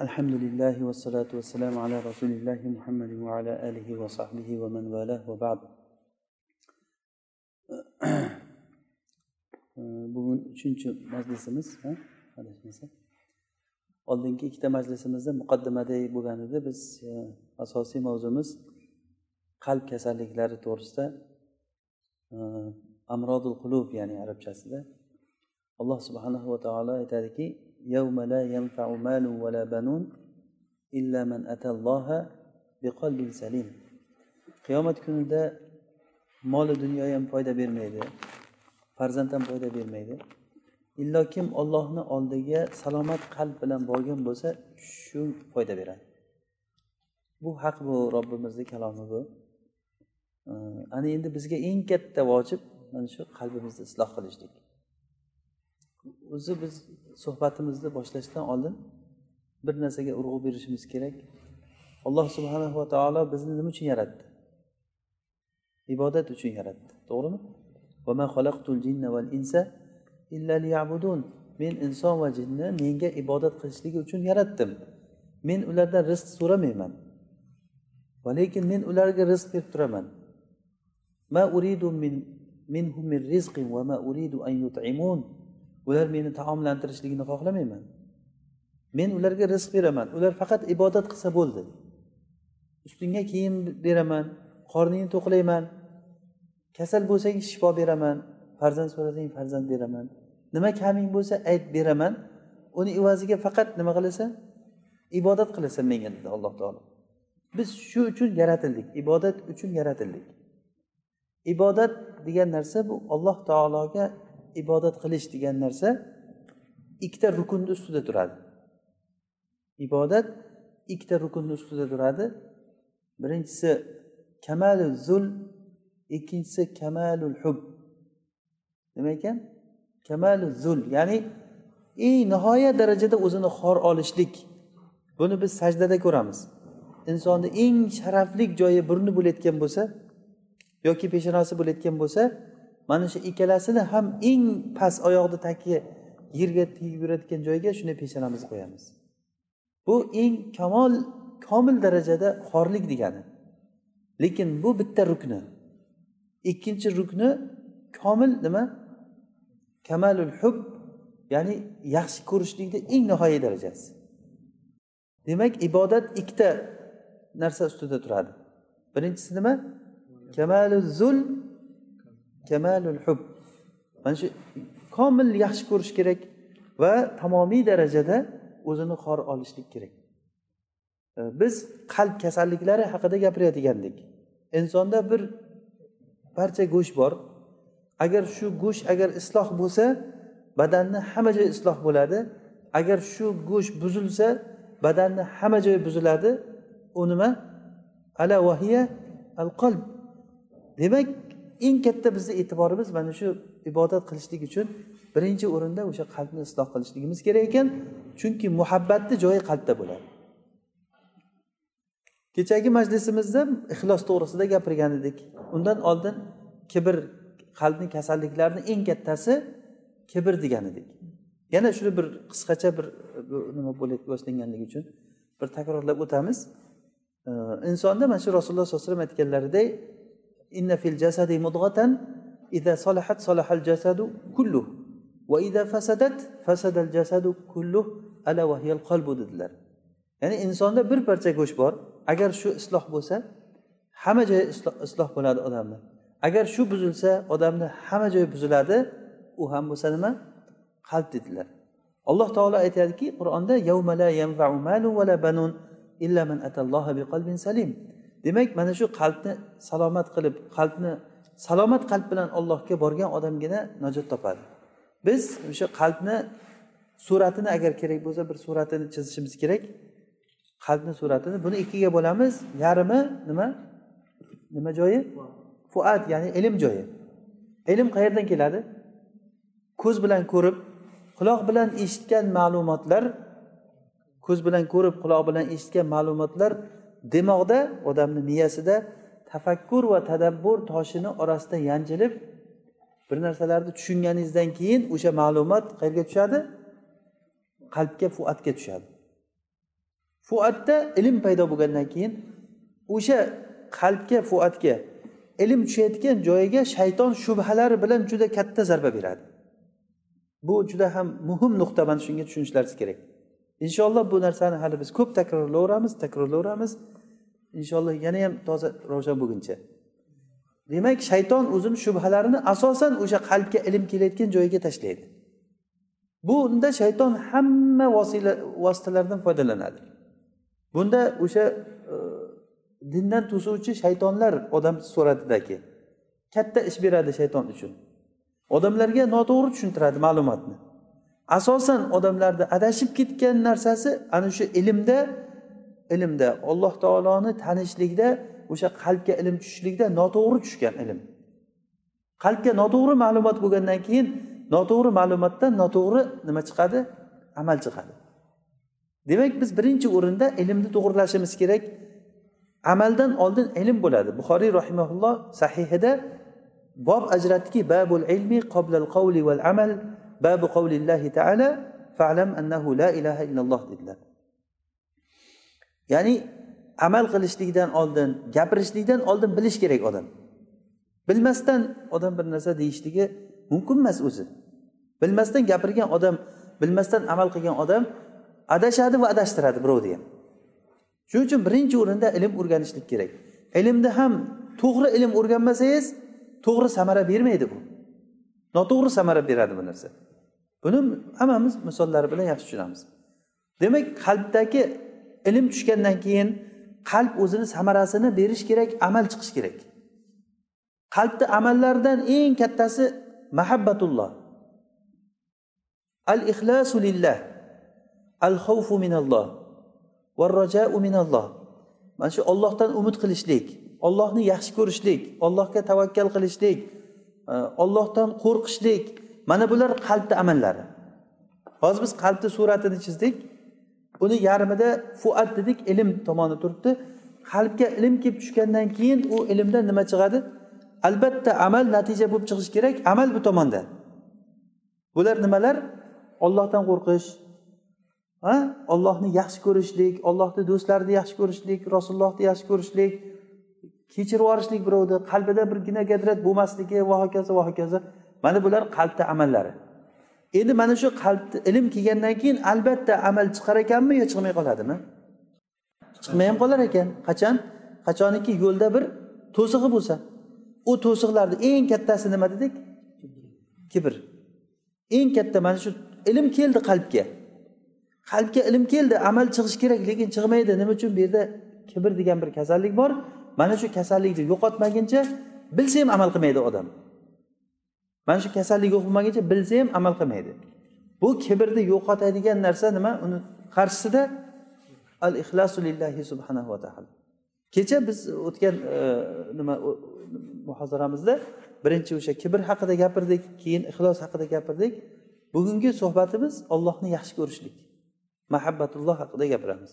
الحمد لله والصلاة والسلام على رسول الله محمد وعلى آله وصحبه ومن والاه وبعد bugun uchinchi majlisimiz adashmasa oldingi ikkita majlisimizda muqaddimadek bo'lgan edi biz e, asosiy mavzumiz qalb kasalliklari to'g'risida e, amrodul qulub ya'ni arabchasida alloh subhanahu va taolo aytadiki يوم لا ينفع مال ولا بنون إلا من أتى الله بقلب سليم qiyomat kunida moli dunyo ham foyda bermaydi farzand ham foyda bermaydi illo kim ollohni oldiga salomat qalb bilan borgan bo'lsa shu foyda beradi bu haq bu robbimizni kalomi bu ana endi bizga eng katta vojib mana shu qalbimizni isloh qilishlik o'zi biz suhbatimizni boshlashdan oldin bir narsaga urg'u berishimiz kerak. Alloh subhana va taolo bizni nima uchun yaratdi? Ibodat uchun yaratdi. To'g'rimi? Men inson va jinni menga ibodat qilishligi uchun yaratdim. Men ulardan rizq so'ramayman. Va lekin men ularga rizq berib turaman. Ma uridu min minhum min rizqin va ma uridu an yut'imun. Ular meni taomlantirishligini xohlamayman. Men ularga rizq beraman. Ular faqat ibodat qilsa bo'ldi. Ustingga kiyim beraman qorningni to'qlayman kasal bo'lsang shifo beraman farzand so'rasang farzand beraman. Nima kaming bo'lsa ayt beraman. Uni evaziga faqat nima qilasan? Ibodat qilasan menga dedi alloh taolo. Biz shu uchun yaratildik. Ibodat uchun yaratildik. Ibodat degan narsa bu alloh taologa ibodat qilish degan narsa ikkita rukunni ustida turadi. Ibodat ikkita rukunni ustida turadi. Birinchisi kamalul zul ikkinchisi kamalul hub. Nima ekan? Kamalul zul ya'ni eng nihoyat darajada o'zini xor olishlik. Buni biz sajdada ko'ramiz. Insonni eng sharafli joyi burni bo'layotgan bo'lsa yoki peshonasi bo'layotgan bo'lsa mana shu ikkalasini ham eng past oyoqni tagi yerga tegib yuradigan joyga shunday peshonamizni qo'yamiz. Bu eng kamol komil darajada xorlik degani. Lekin bu bitta rukni. Ikkinchi rukni komil nima? Kamalul hub ya'ni yaxshi ko'rishlikni eng nihoyiy darajasi. Demak ibodat ikkita narsa ustida turadi. Birinchisi nima? Kamalul zul kamalul hub. Mana shu komil yaxshi ko'rish kerak va tamomiy darajada o'zini xor olishlik kerak. E, biz qalb kasalliklari haqida gapirayotgandik. Insonda bir barcha go'sht bor. Agar shu go'sht agar isloh bo'lsa badanni hamma joyi isloh bo'ladi. Agar shu go'sht buzilsa badanni hamma joyi buziladi. U nima? Ala vahiya al qalb. Demak eng katta bizni e'tiborimiz mana shu ibodat qilishlik uchun birinchi o'rinda o'sha qalbni isloh qilishligimiz kerak ekan. Chunki muhabbatni joyi qalbda bo'ladi. Kechagi majlisimizda ixlos to'g'risida gapirgan edik. Undan oldin kibr qalbni kasalliklarini eng kattasi kibr degan edik. Yana shuni bir qisqacha bir nima boshlanganligi uchun bir takrorlab o'tamiz. Insonda mana shu rasululloh sollallohu alayhi vasallam aytganlaridek إن في الجسد مضغة إذا صلحت صلح الجسد كله وإذا فسدت فسد الجسد كله ألا وهي القلب dedilar ya'ni insonda bir parcha go'sht bor agar shu isloh bo'lsa hamma joyi isloh bo'ladi odamni agar shu buzilsa odamni hamma joyi buziladi u ham bo'lsa nima qalb dedilar alloh taolo aytadiki qur'onda demak mana shu qalbni salomat qilib qalbni salomat qalb bilan allohga borgan odamgina najot topadi. Biz o'sha qalbni suratini agar kerak bo'lsa bir suratini chizishimiz kerak. Qalbni suratini buni ikkiga bo'lamiz. Yarmi nima? Nima joyi? Fuat ya'ni ilm joyi. Ilm qayerdan keladi? Ko'z bilan ko'rib quloq bilan eshitgan ma'lumotlar ko'z bilan ko'rib quloq bilan eshitgan ma'lumotlar demoqda odamni miyasida tafakkur va tadabbur toshini orasida yanchilib bir narsalarni tushunganingizdan keyin o'sha ma'lumot qayerga tushadi? Qalbga fuatga tushadi. Fuatda ilm paydo bo'lgandan keyin o'sha qalbga fuatga ilm tushayotgan joyiga shayton shubhalari bilan juda katta zarba beradi. Bu juda ham muhim nuqta mana shunga tushunishlaringiz kerak. Inshaalloh bu narsani hali biz ko'p takrorlayveramiz takrorlayveramiz. Inshaalloh yana ham toza ravshan bo'lguncha. Demak shayton o'zini shubhalarini asosan o'sha qalbga ilm kelayotgan joyiga tashlaydi. Bunda shayton hamma vosila vositalardan foydalanadi. Bunda o'sha e, dindan to'suvchi shaytonlar odam suratidagi katta ish beradi shayton uchun. Odamlarga noto'g'ri tushuntiradi ma'lumotni. Asosan odamlarni adashib ketgan narsasi ana shu ilmda ilmda alloh taoloni tanishlikda o'sha qalbga ilm tushishlikda noto'g'ri tushgan ilm. Qalbga noto'g'ri ma'lumot bo'lgandan keyin noto'g'ri ma'lumotdan noto'g'ri nima chiqadi? Amal chiqadi. Demak biz birinchi o'rinda ilmni to'g'irlashimiz kerak. Amaldan oldin ilm bo'ladi. Buxoriy rahimaulloh sahihida bob ajratdiki babul ilmi qoblal qavli val amal. Babu qavlillahi taala fa'lam annahu la ilaha illalloh dedilar. Ya'ni amal qilishlikdan oldin gapirishlikdan oldin bilish kerak odam. Bilmasdan odam bir narsa deyishligi mumkin emas o'zi. Bilmasdan gapirgan odam bilmasdan amal qilgan odam adashadi va adashtiradi birovni ham shuning uchun birinchi o'rinda ilm o'rganishlik kerak. Ilmni ham to'g'ri ilm o'rganmasangiz to'g'ri samara bermaydi bu. Noto'g'ri samara beradi bu narsa. Buni hammamiz misollari bilan yaxshi tushunamiz. Demak qalbdagi ilm tushgandan keyin qalb o'zini samarasini berish kerak amal chiqish kerak. Qalbni amallaridan eng kattasi mahabbatulloh. Al ixlasu lillah. Al xavfu minalloh. Va rajau minalloh. Mana shu ollohdan umid qilishlik ollohni yaxshi ko'rishlik ollohga tavakkal qilishlik ollohdan qo'rqishlik. Mana bular qalbni amallari. Hozir biz qalbni suratini chizdik. Uni yarmida fuat dedik ilm tomoni turibdi. Qalbga ilm kelib tushgandan keyin u ilmdan nima chiqadi? Albatta amal natija bo'lib chiqishi kerak. Amal bu tomonda. Bular nimalar? Ollohdan qo'rqish. Ha? Ollohni yaxshi ko'rishlik ollohni do'stlarini yaxshi ko'rishlik rasulullohni yaxshi ko'rishlik. Kechirib yuborishlik birovni qalbida birgina gadrat bo'lmasligi va hokazo va hokazo. Mana bular qalbni amallari. Endi mana shu qalbni ilm kelgandan keyin albatta amal chiqar ekanmi yo chiqmay qoladimi? Chiqmay ham qolar ekan. Qachon? Qachoniki yo'lda bir to'sig'i bo'lsa. U to'siqlarni eng kattasi nima dedik? Kibr. Eng katta mana shu ilm keldi qalbga. Qalbga ilm keldi amal chiqishi kerak lekin chiqmaydi. Nima uchun bu yerda kibr degan bir kasallik bor? Mana shu kasallikni yo'qotmaguncha bilsa ham amal qilmaydi odam. Mana shu kasallik yo'q bo'lmaguncha bilsa ham amal qilmaydi. Bu kibrni yo'qotadigan narsa nima? Uni qarshisida al ixlosu lillahi subhanahu va taolo kecha biz o'tgan e, nima muhozaramizda birinchi o'sha kibr haqida gapirdik keyin ixlos haqida gapirdik. Bugungi suhbatimiz ollohni yaxshi ko'rishlik mahabbatulloh haqida gapiramiz.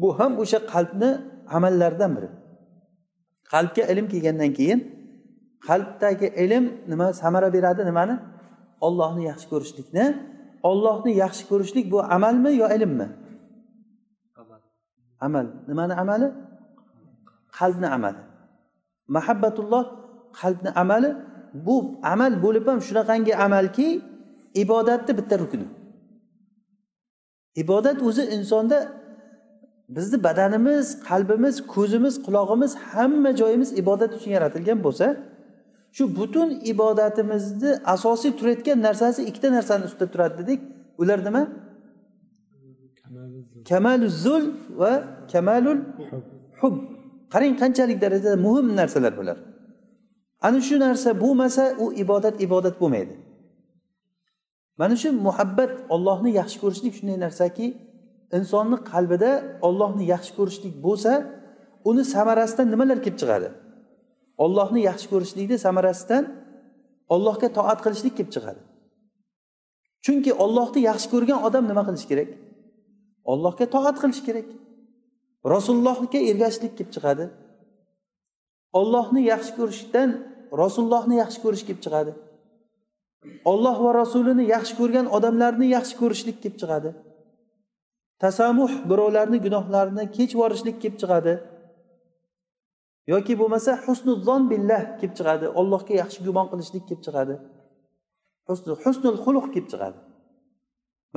Bu ham o'sha qalbni amallardan biri. Qalbga ilm kelgandan keyin qalbdagi ilm nima samara beradi nimani? Ollohni yaxshi ko'rishlikni. Ollohni yaxshi ko'rishlik bu amalmi yo ilmmi? Amal. Nimani amali? Qalbni amali. Mahabbatulloh qalbni amali bu amal bo'lib ham shunaqangi amalki ibodatni bitta rukni. Ibodat o'zi insonda bizni badanimiz qalbimiz ko'zimiz qulog'imiz hamma joyimiz ibodat uchun yaratilgan bo'lsa shu butun ibodatimizni asosiy turayotgan narsasi ikkita narsani ustida turadi dedik. Ular nima? Kamalul zul va kamalul hub. qarang qanchalik darajada muhim narsalar bular. Ana shu narsa bo'lmasa u ibodat ibodat bo'lmaydi. Mana shu muhabbat ollohni yaxshi ko'rishlik shunday narsaki insonni qalbida ollohni yaxshi ko'rishlik bo'lsa uni samarasidan nimalar kelib chiqadi? Ollohni yaxshi ko'rishlikni samarasidan ollohga toat qilishlik kelib chiqadi. Chunki ollohni yaxshi ko'rgan odam nima qilishi kerak? Ollohga toat qilish kerak. Rasulullohga ergashishlik kelib chiqadi. Ollohni yaxshi ko'rishdan rasulullohni yaxshi ko'rish kelib chiqadi. Olloh va rasulini yaxshi ko'rgan odamlarni yaxshi ko'rishlik kelib chiqadi. Tasamuh birovlarni gunohlarini kechib yuborishlik kelib chiqadi. Yoki bo'lmasa husnuzon billah kelib chiqadi. Allohga yaxshi gumon qilishlik kelib chiqadi. Husnul xuluq kelib chiqadi.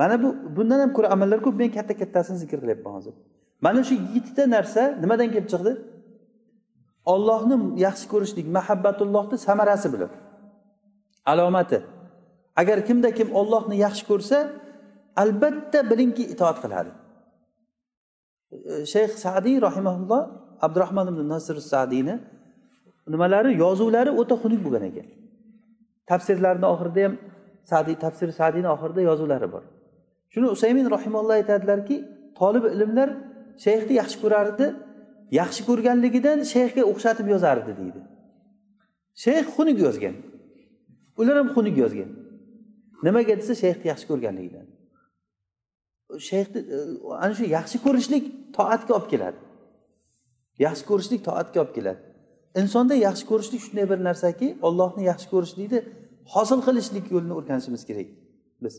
Mana bu bundan ham ko'ra amallar ko'p. Men katta kattasini zikr qilyapman hozir. Mana shu yettita narsa nimadan kelib chiqdi? Ollohni yaxshi ko'rishlik mahabbatullohni samarasi bilan alomati. Agar kimda kim ollohni yaxshi ko'rsa albatta bilingki itoat qiladi. Shayx sadiy rahimaulloh abdurahmon ibn nasr sadiyni nimalari yozuvlari o'ta xunuk bo'lgan ekan. Tafsirlarni oxirida ham sadiy tafsir sadiyni oxirida yozuvlari bor. Shuni usaymin rahimalloh aytadilarki tolib ilmlar shayxni yaxshi ko'rardi yaxshi ko'rganligidan shayxga o'xshatib yozardi deydi. Shayx xunuk yozgan. Ular ham xunuk yozgan. Nimaga desa shayxni yaxshi ko'rganligidan. Shayxni e, ana shu yaxshi ko'rishlik toatga olib keladi. Yaxshi ko'rishlik toatga olib keladi. Insonda yaxshi ko'rishlik shunday bir narsaki ollohni yaxshi ko'rishlikni hosil qilishlik yo'lini o'rganishimiz kerak biz.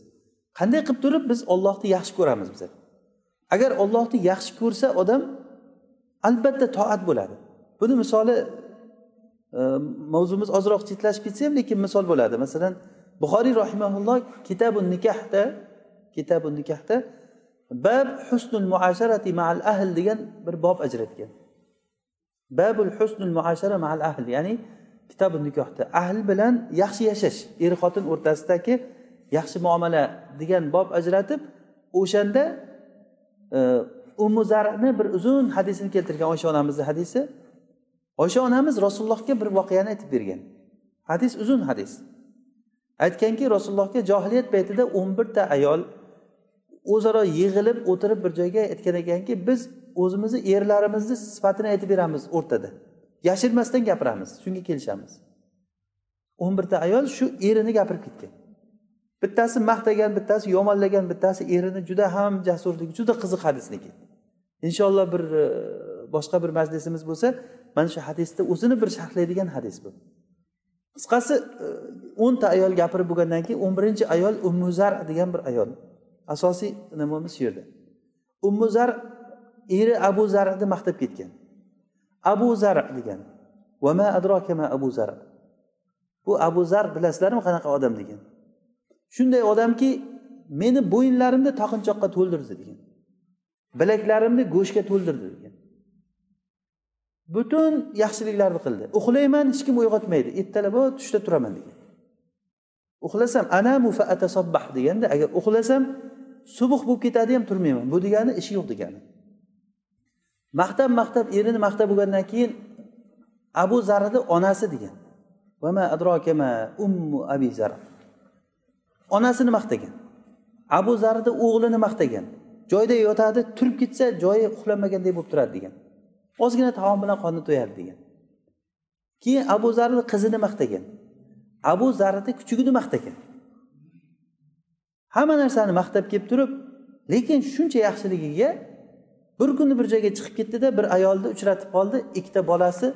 Qanday qilib turib biz ollohni yaxshi ko'ramiz biza? Agar ollohni yaxshi ko'rsa odam albatta toat bo'ladi. Buni misoli e, mavzumiz ozroq chetlashib ketsa ham lekin misol bo'ladi. Masalan buxoriy rahimaulloh kitabu nikahda kitabu nikahda bab husnul muasharati ma'al ahl degan bir bob ajratgan babul husnul muashara ma'al ahl ya'ni kitobi nikohda. Ahl bilan yaxshi yashash er xotin o'rtasidagi yaxshi muomala degan bob ajratib o'shanda e, ummu zarni bir uzun hadisini keltirgan oysha onamizni hadisi. Oysha onamiz rasulullohga bir voqeani aytib bergan. Hadis uzun hadis. Aytganki rasulullohga johiliyat paytida o'n birta ayol o'zaro yig'ilib o'tirib bir joyga aytgan ekanki biz o'zimizni erlarimizni sifatini aytib beramiz o'rtada. Yashirmasdan gapiramiz shunga kelishamiz. O'n birta ayol shu erini gapirib ketgan. Bittasi maqtagan bittasi yomonlagan bittasi erini juda ham jasurligi juda qiziq hadisniki. Inshaalloh bir e, boshqa bir majlisimiz bo'lsa mana shu hadisni o'zini bir sharhlaydigan hadis bu. Qisqasi e, o'nta ayol gapirib bo'lgandan keyin o'n birinchi ayol ummuzar degan bir ayol asosiy nimamiz shu yerda? Ummuzar eri abu zarni maqtab ketgan. Abu zar degan. Vama adrokama abu zar. Bu abu zar bilasizlarmi qanaqa odam degan? Shunday odamki meni bo'yinlarimni taqinchoqqa to'ldirdi degan. Bilaklarimni go'shtga to'ldirdi degan. Butun yaxshiliklarni qildi. Uxlayman hech kim uyg'otmaydi. Ertalab tushda turaman degan. Uxlasam anamu fa atasobbah deganda agar uxlasam subuh bo'lib ketadi ham turmayman. Bu degani ishi yo'q degani. Maqtab maqtab erini maqtab bo'lgandan keyin abu zarni onasi degan. Ummu abi zar onasini maqtagan. Abu zarni o'g'lini maqtagan. Joyda yotadi turib ketsa joyi uxlamaganday bo'lib turadi degan. Ozgina taom bilan qorni to'yadi degan. Keyin abu zarni qizini maqtagan. Abu zarni kuchugini maqtagan. Hamma narsani maqtab kelib turib lekin shuncha yaxshiligiga bir kuni bir joyga chiqib ketdida bir ayolni uchratib qoldi. Ikkita bolasi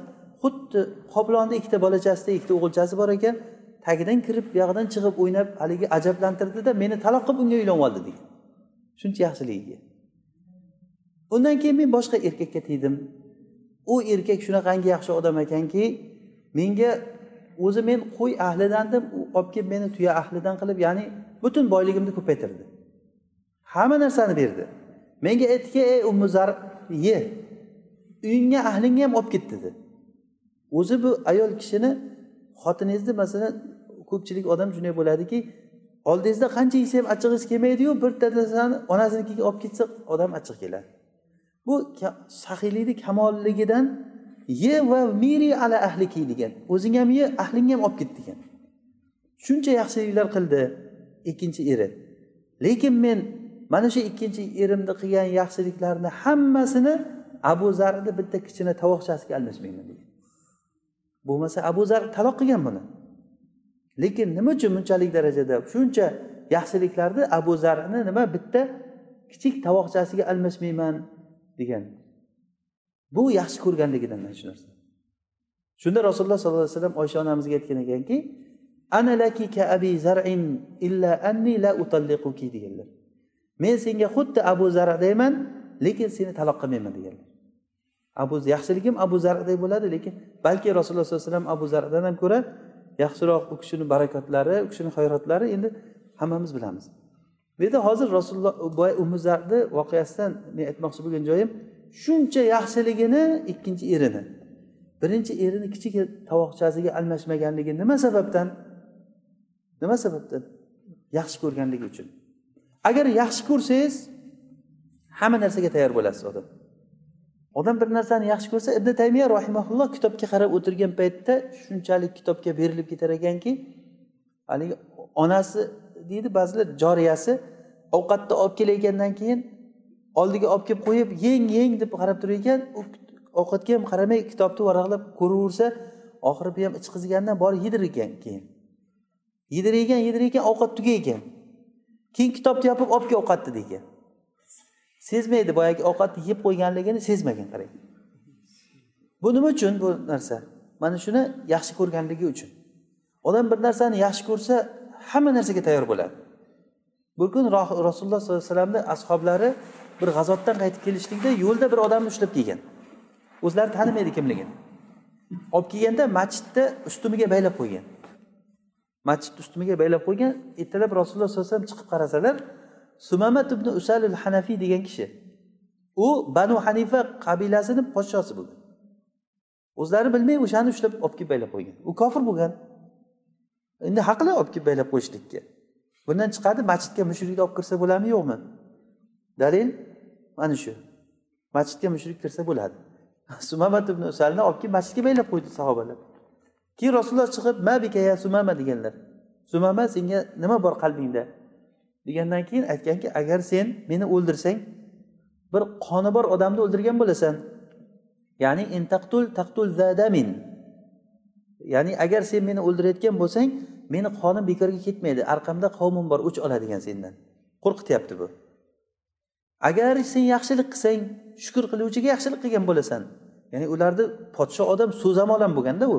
xuddi qoplonni ikkita bolachasida ikkita o'g'ilchasi bor ekan tagidan kirib buyog'idan chiqib o'ynab haligi ajablantirdida meni taloq qilib unga uylanib oldi degan. Shuncha yaxshiligiga. Undan keyin men boshqa erkakka tegdim. U erkak shunaqangi yaxshi odam ekanki menga o'zi men qo'y ahlidandim u olib kelib meni tuya ahlidan qilib ya'ni butun boyligimni ko'paytirdi. Hamma narsani berdi. Menga aytdiki ey umuzar ye. Uyingga ahlingga ham olib ket dedi. O'zi bu ayol kishini xotiningizni masalan ko'pchilik odam shunday bo'ladiki oldingizda qancha yesa ham achchig'ingiz kelmaydiyu bitta narsani onasinikiga olib ketsa odam achchiq keladi. Bu saxiylikni kamolligidan ye va miri ala ahliki degan. O'zing ham ye ahlingni ham olib ket degan. Shuncha yaxshiliklar qildi. Ikkinchi eri. Lekin men mana shu ikkinchi erimni qilgan yaxshiliklarni hammasini abu zarni bitta kichkina tovoqchasiga almashmayman degan. Bo'lmasa abu zar taloq qilgan buni. Lekin nima uchun bunchalik darajada shuncha yaxshiliklarni abu zarni nima bitta kichik tovoqchasiga almashmayman degan. Bu yaxshi ko'rganligidan mana shu narsa shunda rasululloh sollallohu alayhi vasallam oysha onamizga aytgan ekanki ana ka abi zar'in illa anni la utalliquki deganlar men senga xuddi abu zardayman lekin seni taloq qilmayman deganlar abu yaxshiligim abu zardek bo'ladi lekin balki rasululloh sollallohu alayhi vasallam abu zardan ham ko'ra yaxshiroq u kishini barakotlari u kishini hayrotlari endi hammamiz bilamiz. Bu yerda hozir rasululloh boya umu zarni voqeasidan men aytmoqchi bo'lgan joyim shuncha yaxshiligini ikkinchi erini. Birinchi erini kichik tovoqchasiga almashmaganligi nima sababdan? Nima sababdan? Yaxshi ko'rganligi uchun. Agar yaxshi ko'rsangiz hamma narsaga tayyor bo'lasiz odam. Odam bir narsani yaxshi ko'rsa ibn taymiya rahimaulloh kitobga qarab o'tirgan paytda shunchalik kitobga berilib ketar ekanki haligi onasi deydi ba'zilar joriyasi ovqatni olib kelayotgandan keyin oldiga olib kelib qo'yib yeng yeng deb qarab turar ekan u ovqatga ham qaramay kitobni varaqlab ko'raversa oxiri bu ham ichqizgandan borib yedir ekan keyin. Yedir ekan yedir ekan ovqat tugar ekan. Keyin kitobni yopib olib kel ovqatni degan sezmaydi boyagi ovqatni yeb qo'yganligini sezmagan qarang. Bu nima uchun bu narsa? Mana shuni yaxshi ko'rganligi uchun. Odam bir narsani yaxshi ko'rsa hamma narsaga tayyor bo'ladi. Bir kun rasululloh sollallohu alayhi vasallamni ashoblari bir g'azotdan qaytib kelishlikda yo'lda bir odamni ushlab kelgan. O'zlari tanimaydi kimligini. Olib kelganda masjidda ustumiga baylab qo'ygan. Masjidni ustimiga baylab qo'ygan ertalab rasululloh sollallohu alayhi vasallam chiqib qarasalar sumamat ibn usalil hanafiy degan kishi u banu hanifa qabilasini podshosi bo'lgan o'zlari bilmay o'shani ushlab olib kelib baylab qo'ygan. U kofir bo'lgan. Endi haqli olib kelib baylab qo'yishlikka. Bundan chiqadi masjidga mushrikni olib kirsa bo'ladimi? Yo'qmi? Dalil mana shu. Masjidga mushrik kirsa bo'ladi. Sumamat ibn usalni olib kelib masjidga baylab qo'ydi sahobalar. Keyin rasululloh chiqib mabika ya sumama? deganlar. Sumama senga nima bor qalbingda? degandan keyin aytganki agar sen meni o'ldirsang bir qoni bor odamni o'ldirgan bo'lasan. Ya'ni intaqtul taqtul zadamin ya'ni agar sen meni o'ldirayotgan bo'lsang meni qonim bekorga ketmaydi orqamda qavmim bor o'ch oladigan sendan. Qo'rqityapti bu. Agar sen yaxshilik qilsang shukur qiluvchiga yaxshilik qilgan bo'lasan. Ya'ni ularni podsho odam so'zamol bo'lganda u.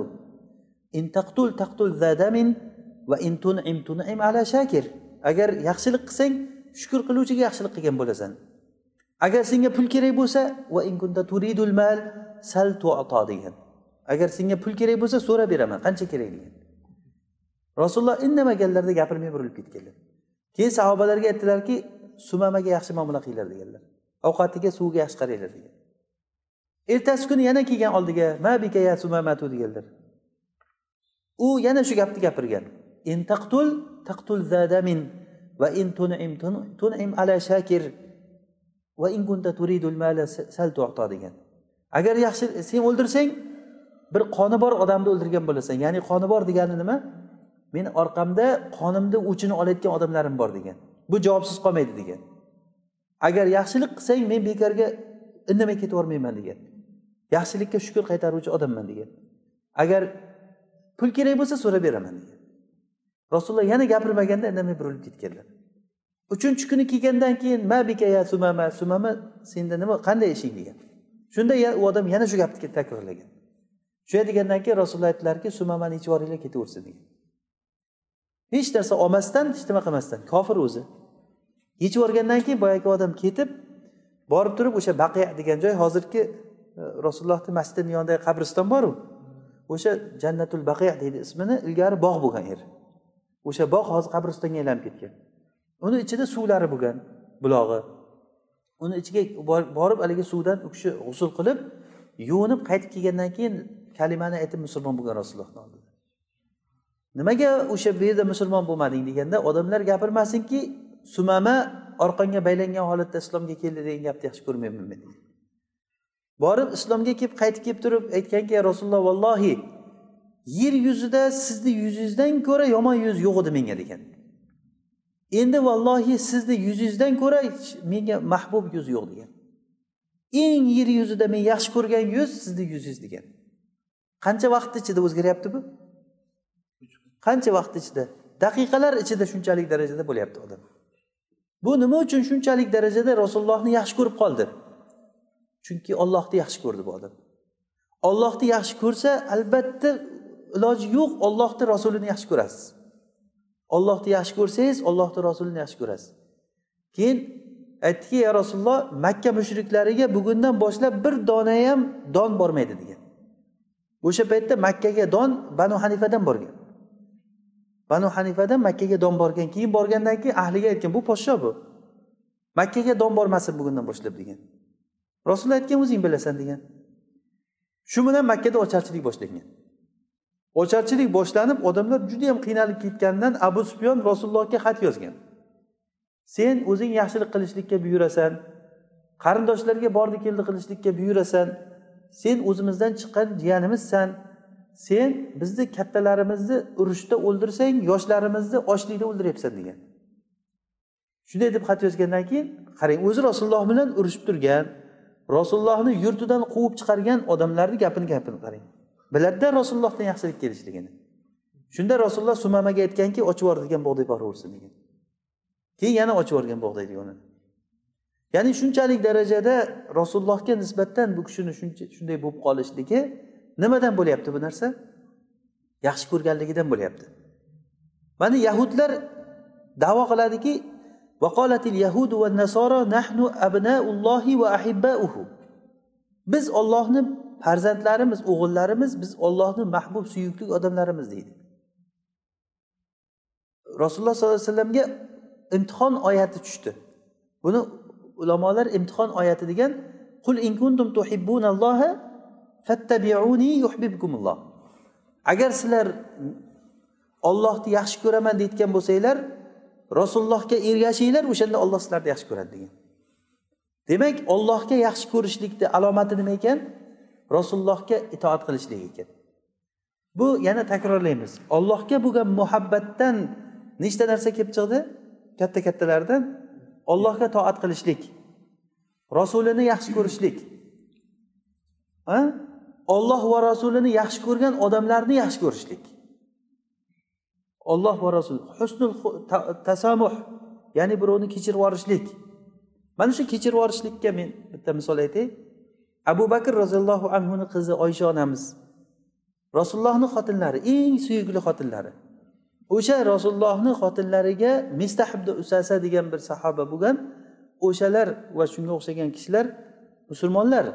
in taqtul taqtul zadamin va in tunim tun'im ala shakir agar yaxshilik qilsang shukur qiluvchiga yaxshilik qilgan bo'lasan agar senga pul kerak bo'lsa va in kunta turidul mal sal tuato degan agar senga pul kerak bo'lsa so'rab beraman qancha kerak degan rasululloh indamaganlarda gapirmay burilib ketganlar keyin sahobalarga aytdilarki sumamaga yaxshi muomala qilinglar deganlar ovqatiga suviga yaxshi qaranglar degan ertasi kuni yana kelgan oldiga mabika ya sumamatu deganlar u yana shu gapni gapirgan. In taqtul taqtul zadamin va in tun'im tun'im ala shakir va in kunta turidul mala sal tu'ta degan. Agar yaxshi sen o'ldirsang bir qoni bor odamni o'ldirgan bo'lasan. Ya'ni qoni bor degani nima? Meni orqamda qonimni o'chini olayotgan odamlarim bor degan. Bu javobsiz qolmaydi degan. Agar yaxshilik qilsang men bekorga indamay ketib yubormayman degan. Yaxshilikka shukur qaytaruvchi odamman degan. Agar pul kerak bo'lsa so'rab beraman degan rasululloh yana gapirmaganda indamay burilib ketganlar. Uchinchi kuni kelgandan keyin ma bikaya sumama sumama senda nima qanday ishing? degan. Shunda u odam yana shu gapni takrorlagan. Shunday degandan keyin rasululloh aytdilarki sumamani ichib yuboringlar ketaversin degan. Hech narsa olmasdan hech nima qilmasdan kofir o'zi. Yechib yuborgandan keyin boyagi odam ketib borib turib o'sha baqiya degan joy hozirgi e, rasulullohni masjidini yonidagi qabriston boru. O'sha jannatul baqi deydi ismini ilgari bog' bo'lgan yer. O'sha bog' hozir qabristonga aylanib ketgan. Uni ichida suvlari bo'lgan bulog'i. Uni ichiga borib haligi suvdan u kishi g'usul qilib yuvinib qaytib kelgandan keyin kalimani aytib musulmon bo'lgan rasulullohni oldida nimaga o'sha bu yerda musulmon bo'lmading deganda odamlar gapirmasinki sumama orqangga baylangan holatda islomga keldi degan gapni yaxshi ko'rmayman men. Borib islomga kelib qaytib kelib turib aytganki rasululloh vallohi yer yuzida sizni yuzingizdan ko'ra yomon yuz yo'q edi menga degan. Endi vallohi sizni yuzingizdan ko'ra menga mahbub yuz yo'q degan. Eng yer yuzida men yaxshi ko'rgan yuz sizni yuzingiz degan. Qancha vaqt ichida o'zgaryapti bu? Qancha vaqt ichida? Daqiqalar ichida shunchalik darajada bo'lyapti odam. Bu nima uchun shunchalik darajada rasulullohni yaxshi ko'rib qoldi? Chunki ollohni yaxshi ko'rdi bu odam. Ollohni yaxshi ko'rsa albatta iloji yo'q ollohni rasulini yaxshi ko'rasiz. Ollohni yaxshi ko'rsangiz ollohni rasulini yaxshi ko'rasiz. Keyin aytdiki ya rasululloh makka mushriklariga bugundan boshlab bir dona ham don bormaydi degan. O'sha paytda makkaga don banu hanifadan borgan. Banu hanifadan makkaga don borgan keyin borgandan keyin ahliga aytgan bu podsho bu. Makkaga don bormasin bugundan boshlab degan. Rasululloh aytgan o'zing bilasan degan. Shu bilan makkada ocharchilik boshlangan. Ocharchilik boshlanib odamlar juda yam qiynalib ketganidan abu sufyon rasulullohga xat yozgan. Sen o'zing yaxshilik qilishlikka buyurasan qarindoshlarga bordi keldi qilishlikka buyurasan sen o'zimizdan chiqqan jiyanimizsan sen bizni kattalarimizni urushda o'ldirsang yoshlarimizni ochlikda o'ldiryapsan degan. Shunday deb xat yozgandan keyin qarang o'zi rasululloh bilan urushib turgan. Rasulullohni yurtidan quvib chiqargan odamlarni gapini gapini qarang. Biladida rasulullohdan yaxshilik kelishligini. Shunda rasululloh sumamaga aytganki ochib yubor degan bug'doy boraversin degan keyin yana ochib yuborgan bug'doy yo'lini ya'ni shunchalik darajada rasulullohga nisbatan bu kishini shunday bo'lib qolishligi nimadan bo'lyapti bu narsa? Yaxshi ko'rganligidan bo'lyapti. Mana yahudlar davo qiladiki yahudu va nasoro nahnu abnaullohi va ahibbauhu. Biz ollohni farzandlarimiz o'g'illarimiz biz ollohni mahbub suyukli odamlarimiz deydi. Rasululloh sollallohu alayhi vasallamga imtihon oyati tushdi. Buni ulamolar imtihon oyati degan qul in kuntum tuhibbunalloha fattabiuni yuhibbukumulloh. Agar sizlar ollohni yaxshi ko'raman deyotgan bo'lsanglar rasulullohga ergashinglar o'shanda olloh sizlarni yaxshi ko'radi degan. Demak ollohga yaxshi ko'rishlikni alomati nima ekan? Rasulullohga itoat qilishlik ekan. Bu yana takrorlaymiz. Ollohga bo'lgan muhabbatdan nechta narsa kelib chiqdi? Katta kattalardan ollohga toat qilishlik rasulini yaxshi ko'rishlik. Olloh va rasulini yaxshi ko'rgan odamlarni yaxshi ko'rishlik. Olloh va rasul husnul tasamuh ya'ni birovni kechirib yuborishlik mana shu kechirib yuborishlikka men bitta misol aytay. Abu bakr roziyallohu anhuni qizi oysha onamiz. Rasulullohni xotinlari eng suyukli xotinlari. O'sha rasulullohni xotinlariga mistahibda usasa degan bir sahoba bo'lgan. O'shalar va shunga o'xshagan kishilar musulmonlar.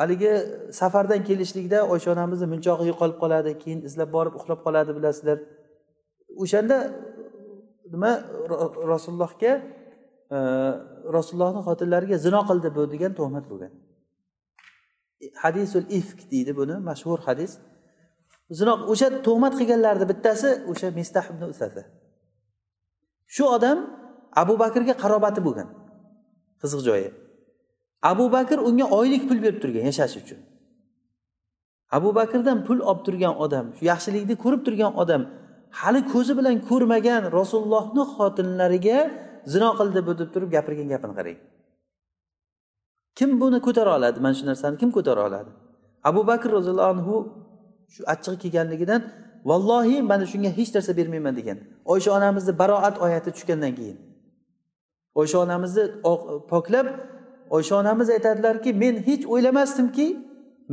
Haligi safardan kelishlikda oysha onamizni munchog'i yo'qolib qoladi keyin izlab borib uxlab qoladi bilasizlar. O'shanda nima rasulullohga e, rasulullohni xotinlariga zino qildi bu degan tuhmat bo'lgan. Hadisul ifk deydi buni mashhur hadis. Zino o'sha tuhmat qilganlarni bittasi o'sha mistah ibn usasa. Shu odam abu bakrga qarobati bo'lgan qiziq joyi. Abu bakr unga oylik pul berib turgan yashash uchun. Abu bakrdan pul olib turgan odam shu yaxshilikni ko'rib turgan odam hali ko'zi bilan ko'rmagan rasulullohni xotinlariga zino qildi bu deb turib gapirgan gapini qarang. Kim buni ko'tara oladi? Mana shu narsani kim ko'tara oladi? Abu bakr roziyallohu anhu shu achchig'i kelganligidan vallohi mana shunga hech narsa bermayman degan. Oysha onamizni baroat oyati tushgandan keyin. Oysha onamizni poklab oysha onamiz aytadilarki men hech o'ylamasdimki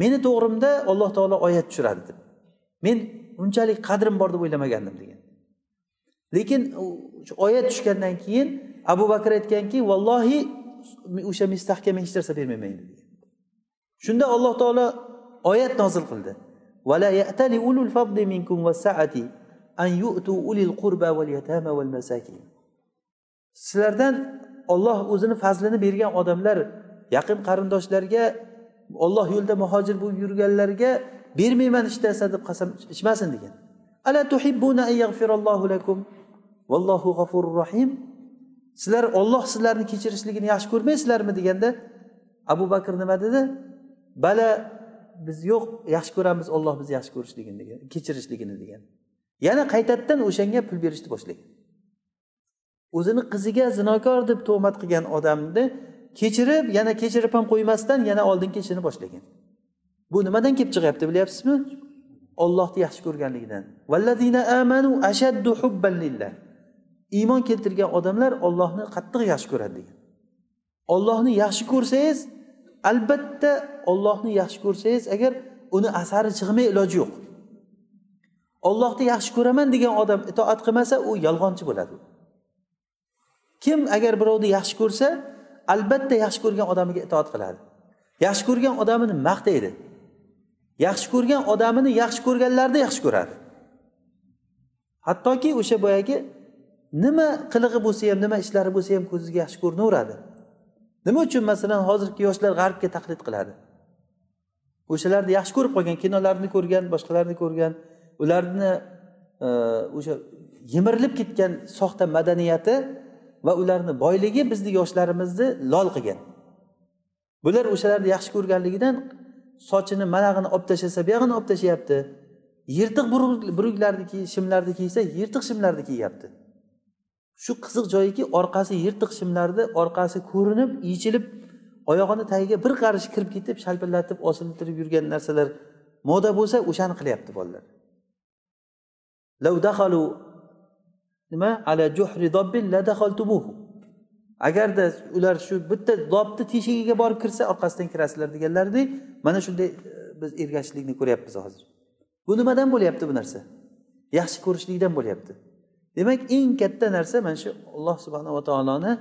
meni to'g'rimda alloh taolo oyat tushiradi deb. Men unchalik qadrim bor deb o'ylamagandim degan lekin oyat tushgandan keyin abu bakr aytganki vallohi o'sha mustahkam hech narsa bermayman degan shunda alloh taolo oyat nozil qildi ولا يأتل أولو الفضل منكم والسعة أن يؤتوا أولي القربى واليتامى والمساكين sizlardan olloh o'zini fazlini bergan odamlar yaqin qarindoshlarga olloh yo'lida muhojir bo'lib yurganlarga bermayman hech narsa deb qasam ichmasin degan. Ala tuhibbuna an yaghfirallohu lakum. Vallohu g'afurur rohim sizlar olloh sizlarni kechirishligini yaxshi ko'rmaysizlarmi deganda abu bakr nima dedi? Bala biz yo'q yaxshi ko'ramiz olloh bizni yaxshi ko'rishligini degan kechirishligini degan. Yana qaytadan o'shanga pul berishni boshlagan. O'zini qiziga zinokor deb tuhmat qilgan odamni kechirib yana kechirib ham qo'ymasdan yana oldingi ishini boshlagan. Bu nimadan kelib chiqyapti bilyapsizmi? Ollohni yaxshi ko'rganligidan. Amanu ashaddu hubban lillah. Iymon keltirgan odamlar ollohni qattiq yaxshi ko'radi degan ollohni yaxshi ko'rsangiz albatta ollohni yaxshi ko'rsangiz agar uni asari chiqmay iloji yo'q. Ollohni yaxshi ko'raman degan odam itoat qilmasa u yolg'onchi bo'ladi. Kim agar birovni yaxshi ko'rsa albatta yaxshi ko'rgan odamiga itoat qiladi. Yaxshi ko'rgan odamini maqtaydi. Yaxshi ko'rgan odamini yaxshi ko'rganlarni yaxshi ko'radi hattoki o'sha boyagi nima qilig'i bo'lsa ham nima ishlari bo'lsa ham ko'ziga yaxshi ko'rinaveradi. Nima uchun masalan hozirgi yoshlar g'arbga taqlid qiladi? O'shalarni yaxshi ko'rib qolgan kinolarni ko'rgan boshqalarni ko'rgan ularni e, o'sha yemirilib ketgan soxta madaniyati va ularni boyligi bizni yoshlarimizni lol qilgan. Bular o'shalarni yaxshi ko'rganligidan sochini manag'ini olib tashlasa buyog'ini olib tashlayapti. Yirtiq buruklarni shimlarni kiysa yirtiq shimlarni kiyyapti. Shu qiziq joyiki orqasi yirtiq shimlarni orqasi ko'rinib yechilib oyog'ini tagiga bir qarish kirib ketib shalpillatib osiltirib yurgan narsalar moda bo'lsa o'shani qilyapti bolalar. Nima? Ala juhri dobbin la agarda ular shu bitta dobni teshigiga borib kirsa orqasidan kirasizlar deganlaridek mana shunday e, biz ergashishlikni ko'ryapmiz hozir. Bu nimadan bo'lyapti bu narsa? Yaxshi ko'rishlikdan bo'lyapti. Demak eng katta narsa mana shu alloh subhanava taoloni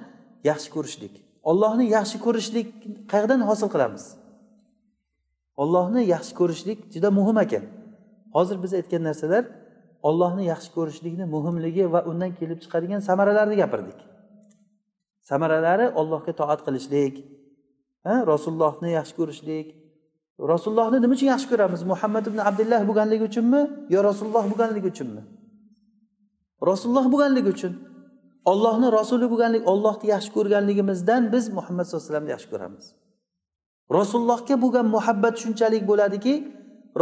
yaxshi ko'rishlik. Ollohni yaxshi ko'rishlik qayerdan hosil qilamiz? Ollohni yaxshi ko'rishlik juda muhim ekan. Hozir biz aytgan narsalar ollohni yaxshi ko'rishlikni muhimligi va undan kelib chiqadigan samaralarni gapirdik. Samaralari ollohga toat qilishlik rasulullohni yaxshi ko'rishlik. Rasulullohni nima uchun yaxshi ko'ramiz? Muhammad ibn abdulloh bo'lganligi uchunmi yo rasululloh bo'lganligi uchunmi? Rasululloh bo'lganligi uchun. Ollohni rasuli bo'lganlik ollohni yaxshi ko'rganligimizdan biz muhammad sallallohu alayhi vasallamni yaxshi ko'ramiz. Rasulullohga bo'lgan muhabbat shunchalik bo'ladiki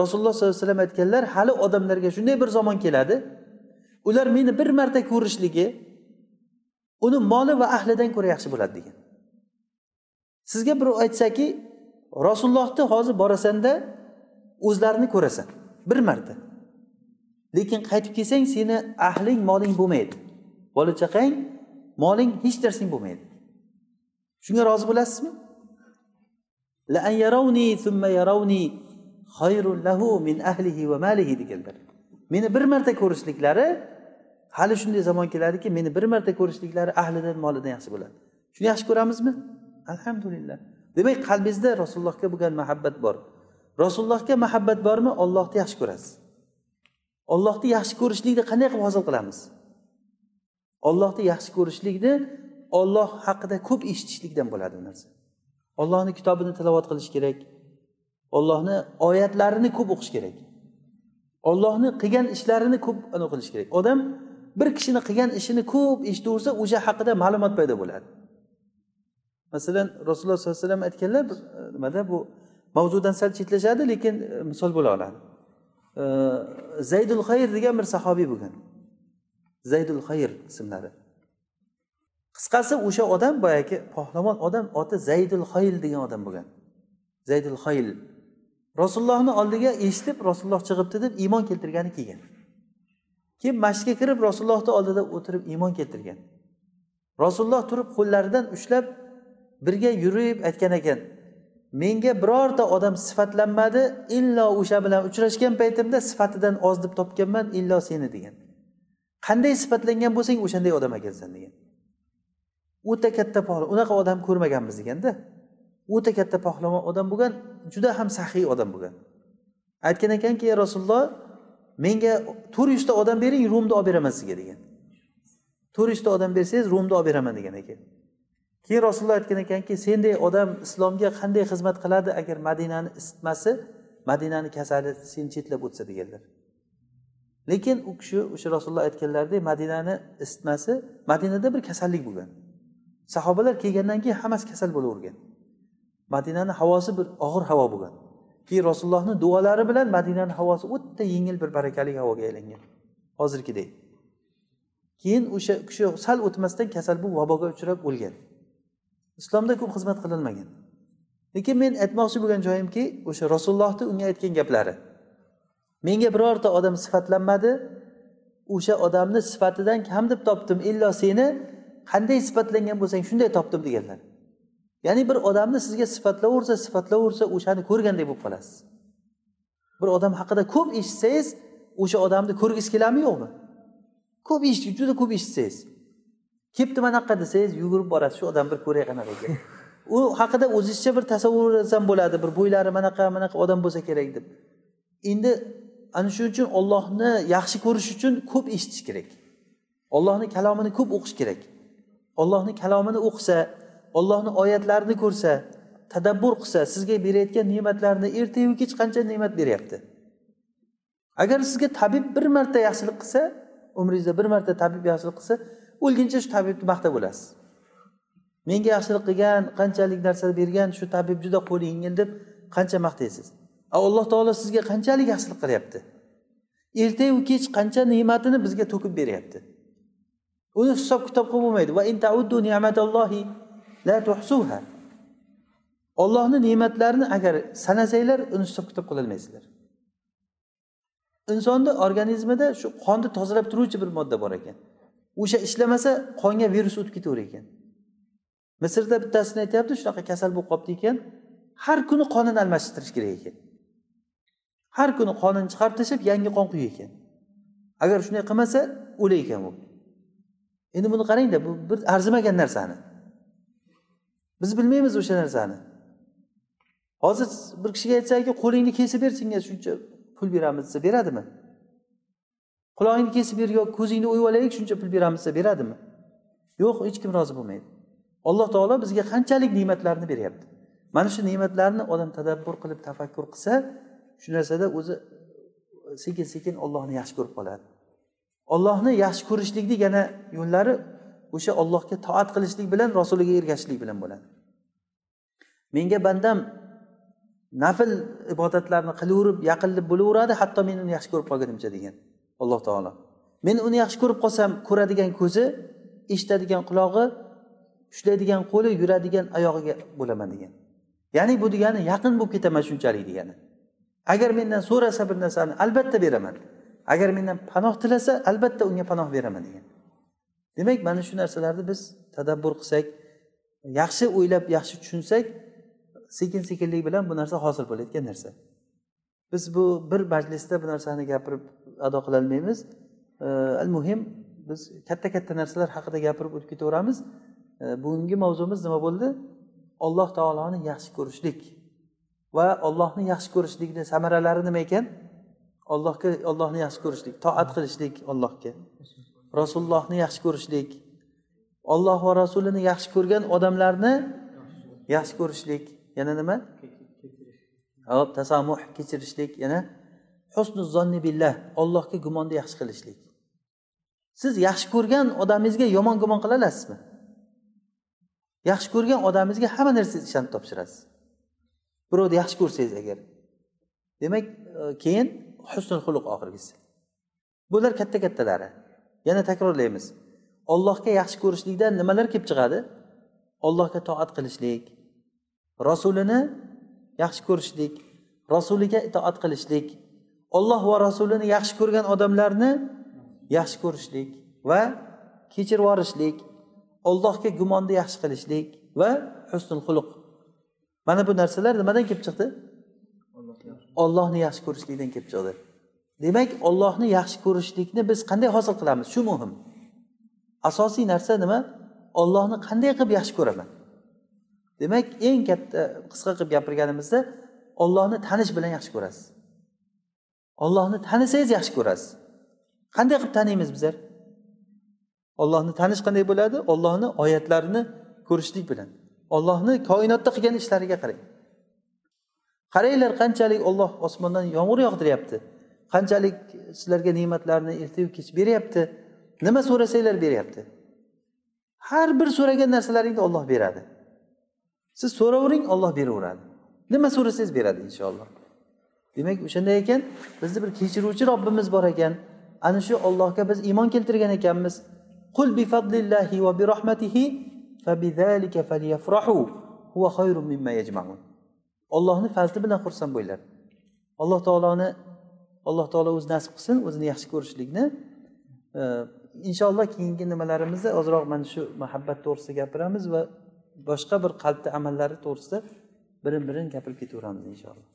rasululloh sollallohu alayhi vasallam aytganlar hali odamlarga shunday bir zamon keladi. Ular meni bir marta ko'rishligi uni moli va ahlidan ko'ra yaxshi bo'ladi degan. Sizga birov aytsaki rasulullohni hozir borasanda o'zlarini ko'rasan bir marta. Lekin qaytib kelsang seni ahling moling bo'lmaydi. Bola chaqang moling hech narsang bo'lmaydi. Shunga rozi bo'lasizmi? Deganlar. Meni bir marta ko'rishliklari hali shunday zamon keladiki meni bir marta ko'rishliklari ahlidan molidan yaxshi bo'ladi. Shuni yaxshi ko'ramizmi? Alhamdulillah. Demak qalbingizda rasulullohga bo'lgan muhabbat bor. Rasulullohga muhabbat bormi? Ollohni yaxshi ko'rasiz. Ollohni yaxshi ko'rishlikni qanday qilib hosil qilamiz? Ollohni yaxshi ko'rishlikni olloh haqida ko'p eshitishlikdan bo'ladi bu narsa. Ollohni kitobini tilovat qilish kerak. Ollohni oyatlarini ko'p o'qish kerak. Ollohni qilgan ishlarini ko'p qilish kerak. Odam bir kishini qilgan ishini ko'p eshitaversa o'sha haqida ma'lumot paydo bo'ladi. Masalan rasululloh sollallohu alayhi vasallam aytganlar e, nimada bu mavzudan sal chetlashadi lekin e, misol bo'la oladi. E, zaydul xayr degan bir sahobiy bo'lgan. Zaydul xayr ismlari. Qisqasi o'sha odam boyagi pohlamon odam oti zaydul xayl degan odam bo'lgan. Zaydul xayl. Rasulullohni oldiga eshitib rasululloh chiqibdi deb iymon keltirgani kelgan. Keyin masjidga kirib rasulullohni oldida o'tirib iymon keltirgan? Rasululloh turib qo'llaridan ushlab birga yurib aytgan ekan menga birorta odam sifatlanmadi illo o'sha bilan uchrashgan paytimda sifatidan oz deb topganman illo seni degan. Qanday sifatlangan bo'lsang o'shanday odam ekansan degan. O'ta katta pahlon unaqa odam ko'rmaganmiz deganda o'ta katta pahlavon odam bo'lgan juda ham saxiy odam bo'lgan aytgan ekanki rasululloh menga to'rt yuzta odam bering rumni olib beraman sizga degan. To'rt yuzta odam bersangiz rumni olib beraman degan ekan. Keyin rasululloh aytgan ekanki senday odam islomga qanday xizmat qiladi agar madinani isitmasi madinani kasali seni chetlab o'tsa deganlar. Lekin u kishi o'sha rasululloh aytganlaridek madinani isitmasi madinada bir kasallik bo'lgan. Sahobalar kelgandan keyin hammasi kasal bo'lavergan. Madinani havosi bir og'ir havo bo'lgan. Keyin rasulullohni duolari bilan madinani havosi o'ta yengil bir barakali havoga aylangan. Hozirgidek keyin o'sha kishi sal o'tmasdan kasal bo'lib vaboga uchrab o'lgan. Islomda ko'p xizmat qilinmagan. Lekin men aytmoqchi bo'lgan joyimki o'sha rasulullohni unga aytgan gaplari. Menga birorta odam sifatlanmadi. O'sha odamni sifatidan kam deb topdim. Illo seni qanday sifatlangan bo'lsang shunday topdim deganlar. Ya'ni bir odamni sizga sifatlaversa sifatlaversa o'shani ko'rgandek bo'lib qolasiz. Bir odam haqida ko'p eshitsangiz o'sha odamni ko'rgisi keladimi yo'qmi? Ko'p eshit juda ko'p eshitsangiz. Kelibdi manaqa desangiz yugurib borasiz shu odam bir ko'ray qanaqa ekan. U haqida o'zizcha bir tasavvur ham bo'ladi bir bo'ylari manaqa manaqa odam bo'lsa kerak deb. Endi ana shuning uchun ollohni yaxshi ko'rish uchun ko'p eshitish kerak. Ollohni kalomini ko'p o'qish kerak. Ollohni kalomini o'qisa ollohni oyatlarini ko'rsa tadabbur qilsa sizga berayotgan ne'matlarni ertayu kech qancha ne'mat beryapti. Agar sizga tabib bir marta yaxshilik qilsa umringizda bir marta tabib yaxshilik qilsa o'lguncha shu tabibni maqtab bo'lasiz. Menga yaxshilik qilgan qanchalik narsa bergan shu tabib juda qo'li yengil deb qancha maqtaysiz? A alloh taolo sizga qanchalik yaxshilik qilyapti? Ertayu kech qancha ne'matini bizga to'kib beryapti. Uni hisob kitob qilib bo'lmaydi. Va la tuhsuha ollohni ne'matlarini agar sanasanglar uni hisob kitob qilolmaysizlar. Insonni organizmida shu qonni tozalab turuvchi bir modda bor ekan. O'sha ishlamasa qonga virus o'tib ketaver ekan. Misrda bittasini aytyapti shunaqa kasal bo'lib qolibdi ekan. Har kuni qonini almashtirish kerak ekan. Har kuni qonini chiqarib tashlab yangi qon quyish ekan. Agar shunday qilmasa o'lar ekan u. Endi buni qarangda bu bir arzimagan narsani. Biz bilmaymiz o'sha narsani. Hozir bir kishiga aytsaki qo'lingni kesib ber senga shuncha pul beramiz desa beradimi? Qulog'ingni kesib ber yo ko'zingni o'yib olaylik shuncha pul beramiz desa beradimi? Yo'q hech kim rozi bo'lmaydi. Alloh taolo bizga qanchalik ne'matlarni beryapti? Mana shu ne'matlarni odam tadabbur qilib tafakkur qilsa shu narsada o'zi sekin sekin ollohni yaxshi ko'rib qoladi. Ollohni yaxshi ko'rishlikni yana yo'llari o'sha ollohga toat qilishlik bilan rasuliga ergashishlik bilan bo'ladi. Menga bandam nafl ibodatlarni qilaverib yaqinlik bo'laveradi hatto men uni yaxshi ko'rib qolgunimcha degan. Alloh taolo. Men uni yaxshi ko'rib qolsam ko'radigan ko'zi eshitadigan qulog'i ushlaydigan qo'li yuradigan oyog'iga bo'laman degan. Ya'ni bu degani yaqin bo'lib ketaman shunchalik degani. Agar mendan so'rasa bir narsani albatta beraman. Agar mendan panoh tilasa albatta unga panoh beraman degan. Demak mana shu narsalarni biz tadabbur qilsak yaxshi o'ylab yaxshi tushunsak sekin sekinlik bilan bu narsa hosil bo'layotgan narsa. Biz bu bir majlisda bu narsani gapirib ado qilolmaymiz. Al muhim biz katta katta narsalar haqida gapirib o'tib ketaveramiz. Bugungi mavzumiz nima bo'ldi? Alloh taoloni yaxshi ko'rishlik. Va ollohni yaxshi ko'rishlikni samaralari nima ekan? Ollohga ollohni yaxshi ko'rishlik toat qilishlik ollohga rasulullohni yaxshi ko'rishlik olloh va rasulini yaxshi ko'rgan odamlarni yaxshi ko'rishlik yana nima? Hop tasamuh kechirishlik yana husnu zonni billah ollohga gumonni yaxshi qilishlik. Siz yaxshi ko'rgan odamingizga yomon gumon qila olasizmi? Yaxshi ko'rgan odamingizga hamma narsangizni ishonib topshirasiz. Birovni yaxshi ko'rsangiz agar demak e, keyin husnul xuluq oxirgisi. Bular katta kattalari yana takrorlaymiz. Ollohga yaxshi ko'rishlikdan nimalar kelib chiqadi? Ollohga toat qilishlik rasulini yaxshi ko'rishlik rasuliga itoat qilishlik olloh va rasulini yaxshi ko'rgan odamlarni yaxshi ko'rishlik va kechirib yuborishlik ollohga gumonni yaxshi qilishlik va husnul xuluq. Mana bu narsalar nimadan kelib chiqdi? Ollohni yaxshi ko'rishlikdan kelib chiqdi demak ollohni yaxshi ko'rishlikni biz qanday hosil qilamiz? Shu muhim. Asosiy narsa nima? Ollohni qanday qilib yaxshi ko'raman? Demak eng katta qisqa qilib gapirganimizda ollohni tanish bilan yaxshi ko'rasiz. Ollohni tanisangiz yaxshi ko'rasiz. Qanday qilib taniymiz bizlar? Ollohni tanish qanday bo'ladi? Ollohni oyatlarini ko'rishlik bilan. Ollohni koinotda qilgan ishlariga qarang. Qaranglar qanchalik olloh osmondan yomg'ir yog'diryapti? Qanchalik sizlarga ne'matlarni ertayu kech beryapti nima so'rasanglar beryapti. Har bir so'ragan narsalaringni olloh beradi. Siz so'ravering olloh beraveradi. Nima so'rasangiz beradi inshaalloh. Demak o'shanday ekan bizni bir kechiruvchi robbimiz bor ekan. Ana shu ollohga biz iymon keltirgan ekanmiz. Qul bi fadlillahi va bi rahmatihi fabidhalika falyafrahu huwa khayrun mimma yajmaun. Ollohni fazli bilan xursand bo'linglar. Alloh taoloni alloh taolo o'zi nasib qilsin o'zini yaxshi ko'rishlikni. Inshaalloh keyingi nimalarimizda ozroq mana shu muhabbat to'g'risida gapiramiz va boshqa bir qalbni amallari to'g'risida birin birin gapirib ketaveramiz inshaalloh.